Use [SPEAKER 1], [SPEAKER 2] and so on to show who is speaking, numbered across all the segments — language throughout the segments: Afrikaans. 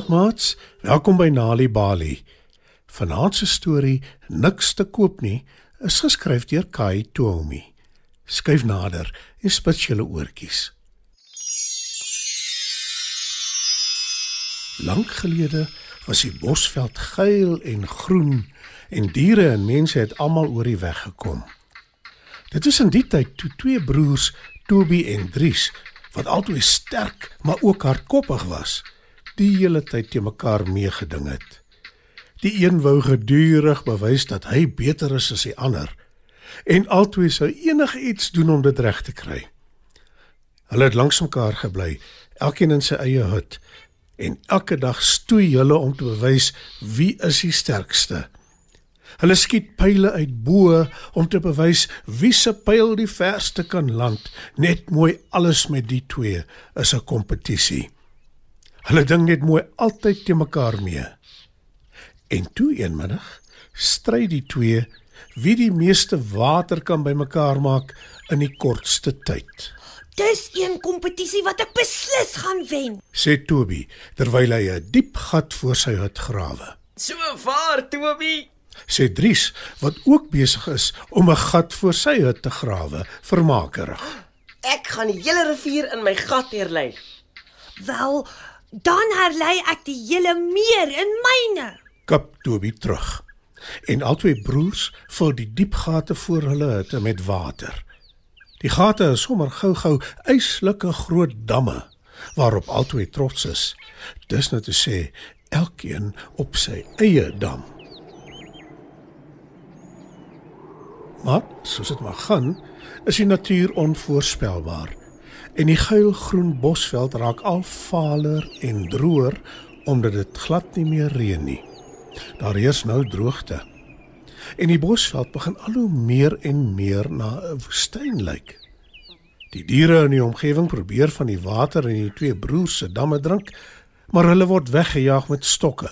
[SPEAKER 1] Goeienaand maats, welkom by Nali Bali. Vanaand se storie Niks te koop nie is geskryf deur Kai Tomi. Skryf nader en spit julle oortjies. Lank gelede was die bosveld geel en groen en diere en mense het almal oor die weg gekom. Dit was in die tyd toe twee broers, Toby en Dries, wat albei sterk maar ook hardkoppig was, die hele tyd te mekaar meegeding het. Die een wou gedurig bewys dat hy beter is as die ander en albei sou enigiets doen om dit reg te kry. Hulle het langs mekaar gebly, elkeen in sy eie hut en elke dag stoei hulle om te bewys wie is die sterkste. Hulle skiet pile uit bo om te bewys wie se pyl die verste kan land. Net mooi alles met die twee is 'n kompetisie. Hulle ding net mooi altyd te mekaar mee. En toe eenmiddag stry die twee wie die meeste water kan bymekaar maak in die kortste tyd.
[SPEAKER 2] Dis een kompetisie wat ek beslis gaan wen.
[SPEAKER 1] Sê Toby terwyl hy 'n diep gat voor sy hut grawe.
[SPEAKER 3] So vaar, Toby.
[SPEAKER 1] Sê Dries wat ook besig is om 'n gat voor sy hut te grawe, vermakerig.
[SPEAKER 3] Ek gaan die hele rivier in my gat neerlê.
[SPEAKER 2] Wel, dan herlei ek die hele meer in myne.
[SPEAKER 1] Kap Toby terug. En albei broers vul die diep gate voor hulle hutte met water. Die gate is sommer gou-gou yslike groot damme waarop albei trots is. Dis nou te sê elkeen op sy eie dam. Maar soos dit maar gaan, is die natuur onvoorspelbaar en die geelgroen bosveld raak al valer en droër omdat dit glad nie meer reën nie. Daar heers nou droogte. En die bosveld begin al hoe meer en meer na 'n woestyn lyk. Die diere in die omgewing probeer van die water in die twee broers se damme drink, maar hulle word weggejaag met stokke.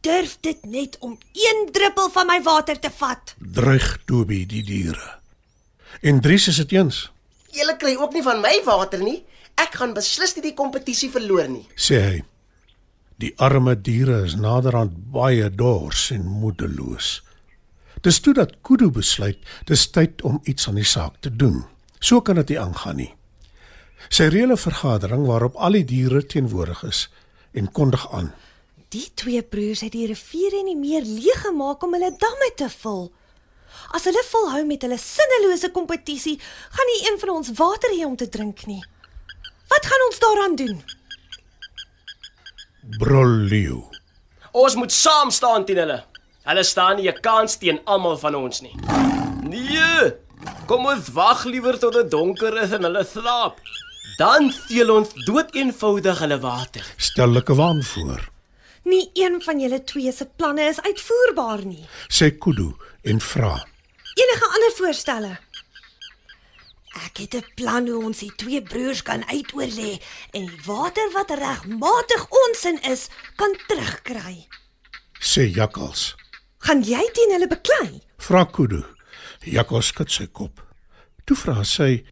[SPEAKER 2] Durf dit net om een druppel van my water te vat.
[SPEAKER 1] Dreig Toby die diere. En Dries is dit eens,
[SPEAKER 3] Julle kry ook nie van my water nie. Ek gaan beslis nie die kompetisie verloor nie.
[SPEAKER 1] sê hy. Die arme diere is naderhand baie dors en moedeloos. Dis toe dat Kudu besluit dis tyd om iets aan die saak te doen. So kan dit nie aangaan nie. Sy reële vergadering waarop al die diere teenwoordig is en kondig aan.
[SPEAKER 2] Die twee broers het die rivier en die meer leeg gemaak om hulle damme te vul. As hulle volhou met hulle sinnelose kompetisie, gaan nie een van ons water hê om te drink nie. Wat gaan ons daaraan doen?
[SPEAKER 1] Brolleeu.
[SPEAKER 3] Ons moet saam staan teen hulle. Hulle staan nie 'n kans teen almal van ons nie. Nee. Kom ons wag liewer tot dit donker is en hulle slaap. Dan steel ons dood eenvoudig hulle water.
[SPEAKER 1] Stellike waan voor,
[SPEAKER 2] Nie een van julle twee se planne is uitvoerbaar nie.
[SPEAKER 1] sê Kudu en vra.
[SPEAKER 2] Enige ander voorstelle? Ek het 'n plan hoe ons die twee broers kan uitoorlê en die water wat regmatig onsin is, kan terugkry.
[SPEAKER 1] Sê Jakkals.
[SPEAKER 2] Gaan jy teen hulle beklei?
[SPEAKER 1] Vra Kudu. Jakkals skud sy kop. Toe vra sy,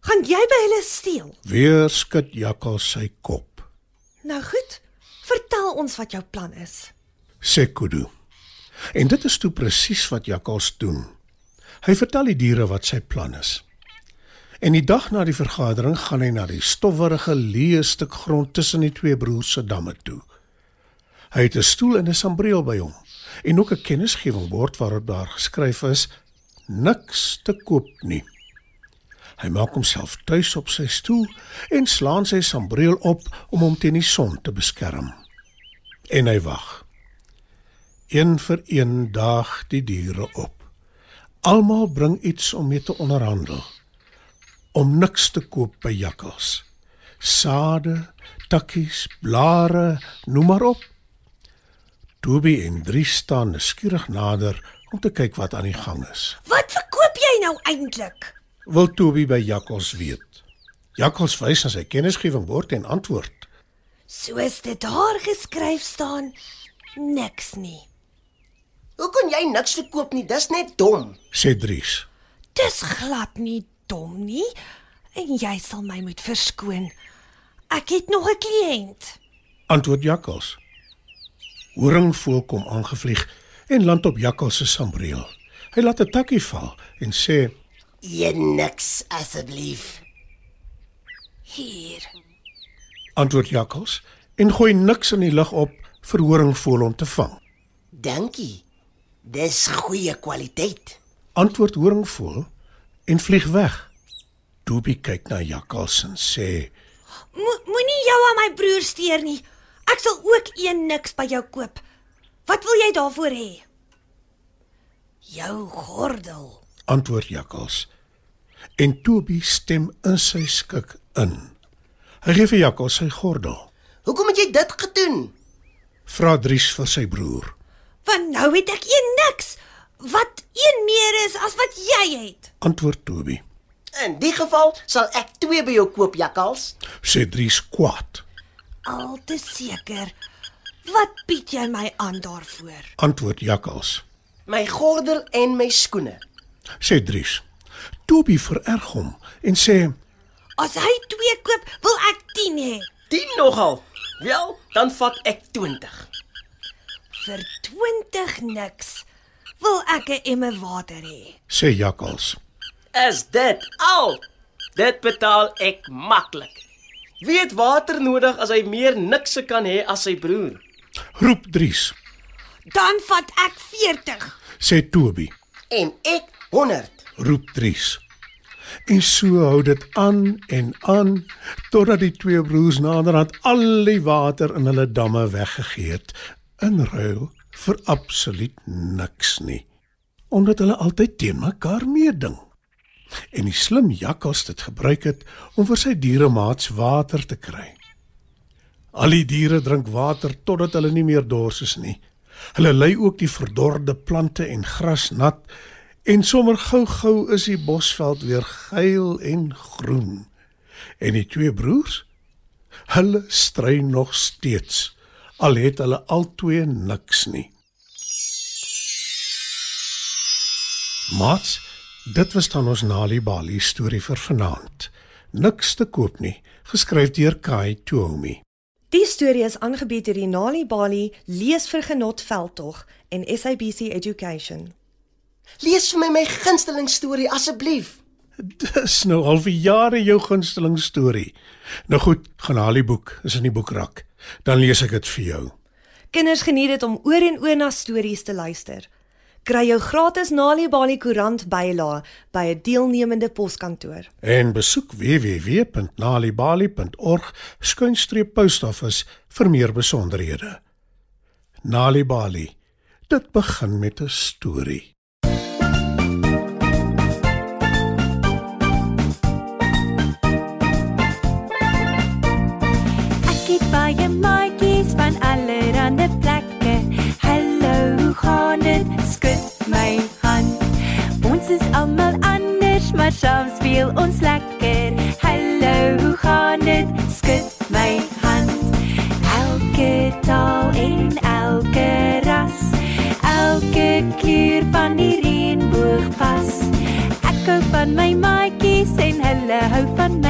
[SPEAKER 2] Gaan jy by hulle steel?
[SPEAKER 1] weer skud Jakkals sy kop.
[SPEAKER 2] Nou goed, vertel ons wat jou plan is.
[SPEAKER 1] sê Kudu. En dit is toe presies wat Jakkals doen. Hy vertel die diere wat sy plan is. En die dag na die vergadering gaan hy na die stowwerige leë stuk grond tussen die twee broers se damme toe. Hy het 'n stoel en 'n sambreel by hom en ook 'n kennisgewingbord waarop daar geskryf is: niks te koop nie. Hy maak homself tuis op sy stoel en slaan sy sambreel op om hom teen die son te beskerm. En hy wag. Een vir een daag die diere op. Almal bring iets om mee te onderhandel. Om niks te koop by jakkals. Sade, takkies, blare, noem maar op. Toby en Dries staan nuuskierig nader om te kyk wat aan die gang is.
[SPEAKER 2] Wat verkoop jy nou eintlik?
[SPEAKER 1] Wil Toby by jakkals weet. Jakkals wys na sy kennisgewingbord en antwoord:
[SPEAKER 2] Soos dit daar geskryf staan, niks nie.
[SPEAKER 3] Hoe kon jy niks verkoop nie? Dis net dom.
[SPEAKER 1] sê Dries.
[SPEAKER 2] Dis glad nie dom nie en jy sal my moet verskoon. Ek het nog 'n kliënt.
[SPEAKER 1] Antwoord Jakkals. Horingvoël kom aangevlieg en land op Jakkals se sambreel. Hy laat 'n takkie val en sê:
[SPEAKER 4] Een niks asseblief.
[SPEAKER 2] Hier.
[SPEAKER 1] "Antwoord Jakkals en gooi niks in die lug op vir horingvoël om te vang."
[SPEAKER 4] Dankie. Dis goeie kwaliteit.
[SPEAKER 1] Antwoord horingvoël en vlieg weg. Toby kyk na Jakkals en sê:
[SPEAKER 2] Mo moenie jou aan my broer steur nie. Ek sal ook een niks by jou koop. Wat wil jy daarvoor hê? Jou gordel.
[SPEAKER 1] antwoord Jakkals. En Toby stem in sy skik in. Hy gee vir Jakkals sy gordel.
[SPEAKER 4] Hoekom het jy dit gedoen?
[SPEAKER 1] Vra Dries vir sy broer.
[SPEAKER 2] Want nou het ek een niks wat een meer is as wat jy het.
[SPEAKER 1] Antwoord Toby.
[SPEAKER 4] In die geval sal ek twee by jou koop, jakkals.
[SPEAKER 1] Sê Dries kwaad.
[SPEAKER 2] Al te seker. Wat bied jy my aan daarvoor?
[SPEAKER 1] Antwoord Jakkals.
[SPEAKER 4] My gordel en my skoene.
[SPEAKER 1] Sê Dries. Toby vererg hom en sê:
[SPEAKER 2] As hy 2 koop, wil ek 10 hê.
[SPEAKER 3] 10 nogal. Wel, dan vat ek 20.
[SPEAKER 2] Vir 20 niks wil ek 'n emmer water hê.
[SPEAKER 1] sê Jakkals.
[SPEAKER 3] Is dit al? Dit betaal ek maklik. Wie het water nodig as hy meer nikse kan hê as sy broer?
[SPEAKER 1] Roep Dries.
[SPEAKER 2] Dan vat ek 40.
[SPEAKER 1] Sê Toby.
[SPEAKER 4] En ek 100.
[SPEAKER 1] Roep Dries. En so hou dit aan en aan totdat die twee broers naderhand al die water in hulle damme weggegee het in ruil vir absoluut niks nie. Omdat hulle altyd teen mekaar meeding. En die slim jakkals dit gebruik het om vir sy dieremaats water te kry. Al die diere drink water totdat hulle nie meer dors is nie. Hulle lei ook die verdorde plante en gras nat en sommer gou-gou is die bosveld weer geel en groen. En die twee broers, hulle stry nog steeds al het hulle albei niks nie. Mats, dit was dan ons Nali Bali storie vir vanaand. Niks te koop nie, geskryf deur Kai Tuomi.
[SPEAKER 2] Die storie is aangebied deur die Nali Bali Lees vir Genot veldtog en SABC Education.
[SPEAKER 4] Lees vir my my gunsteling storie asseblief.
[SPEAKER 1] Dis nou al vir jare jou gunsteling storie. Nou goed, gaan haal die boek, is in die boekrak. Dan lees ek dit vir jou.
[SPEAKER 2] Kinders geniet dit om oor en oor na stories te luister. Kry jou gratis Nali Bali koerant bylae by 'n deelnemende poskantoor.
[SPEAKER 1] En besoek www.nalibali.org skuinstreep postoffice vir meer besonderhede. Nali Bali. Dit begin met 'n storie.
[SPEAKER 5] Kleur van die reënboog pas. Ek hou van my maatjies en hulle hou van my.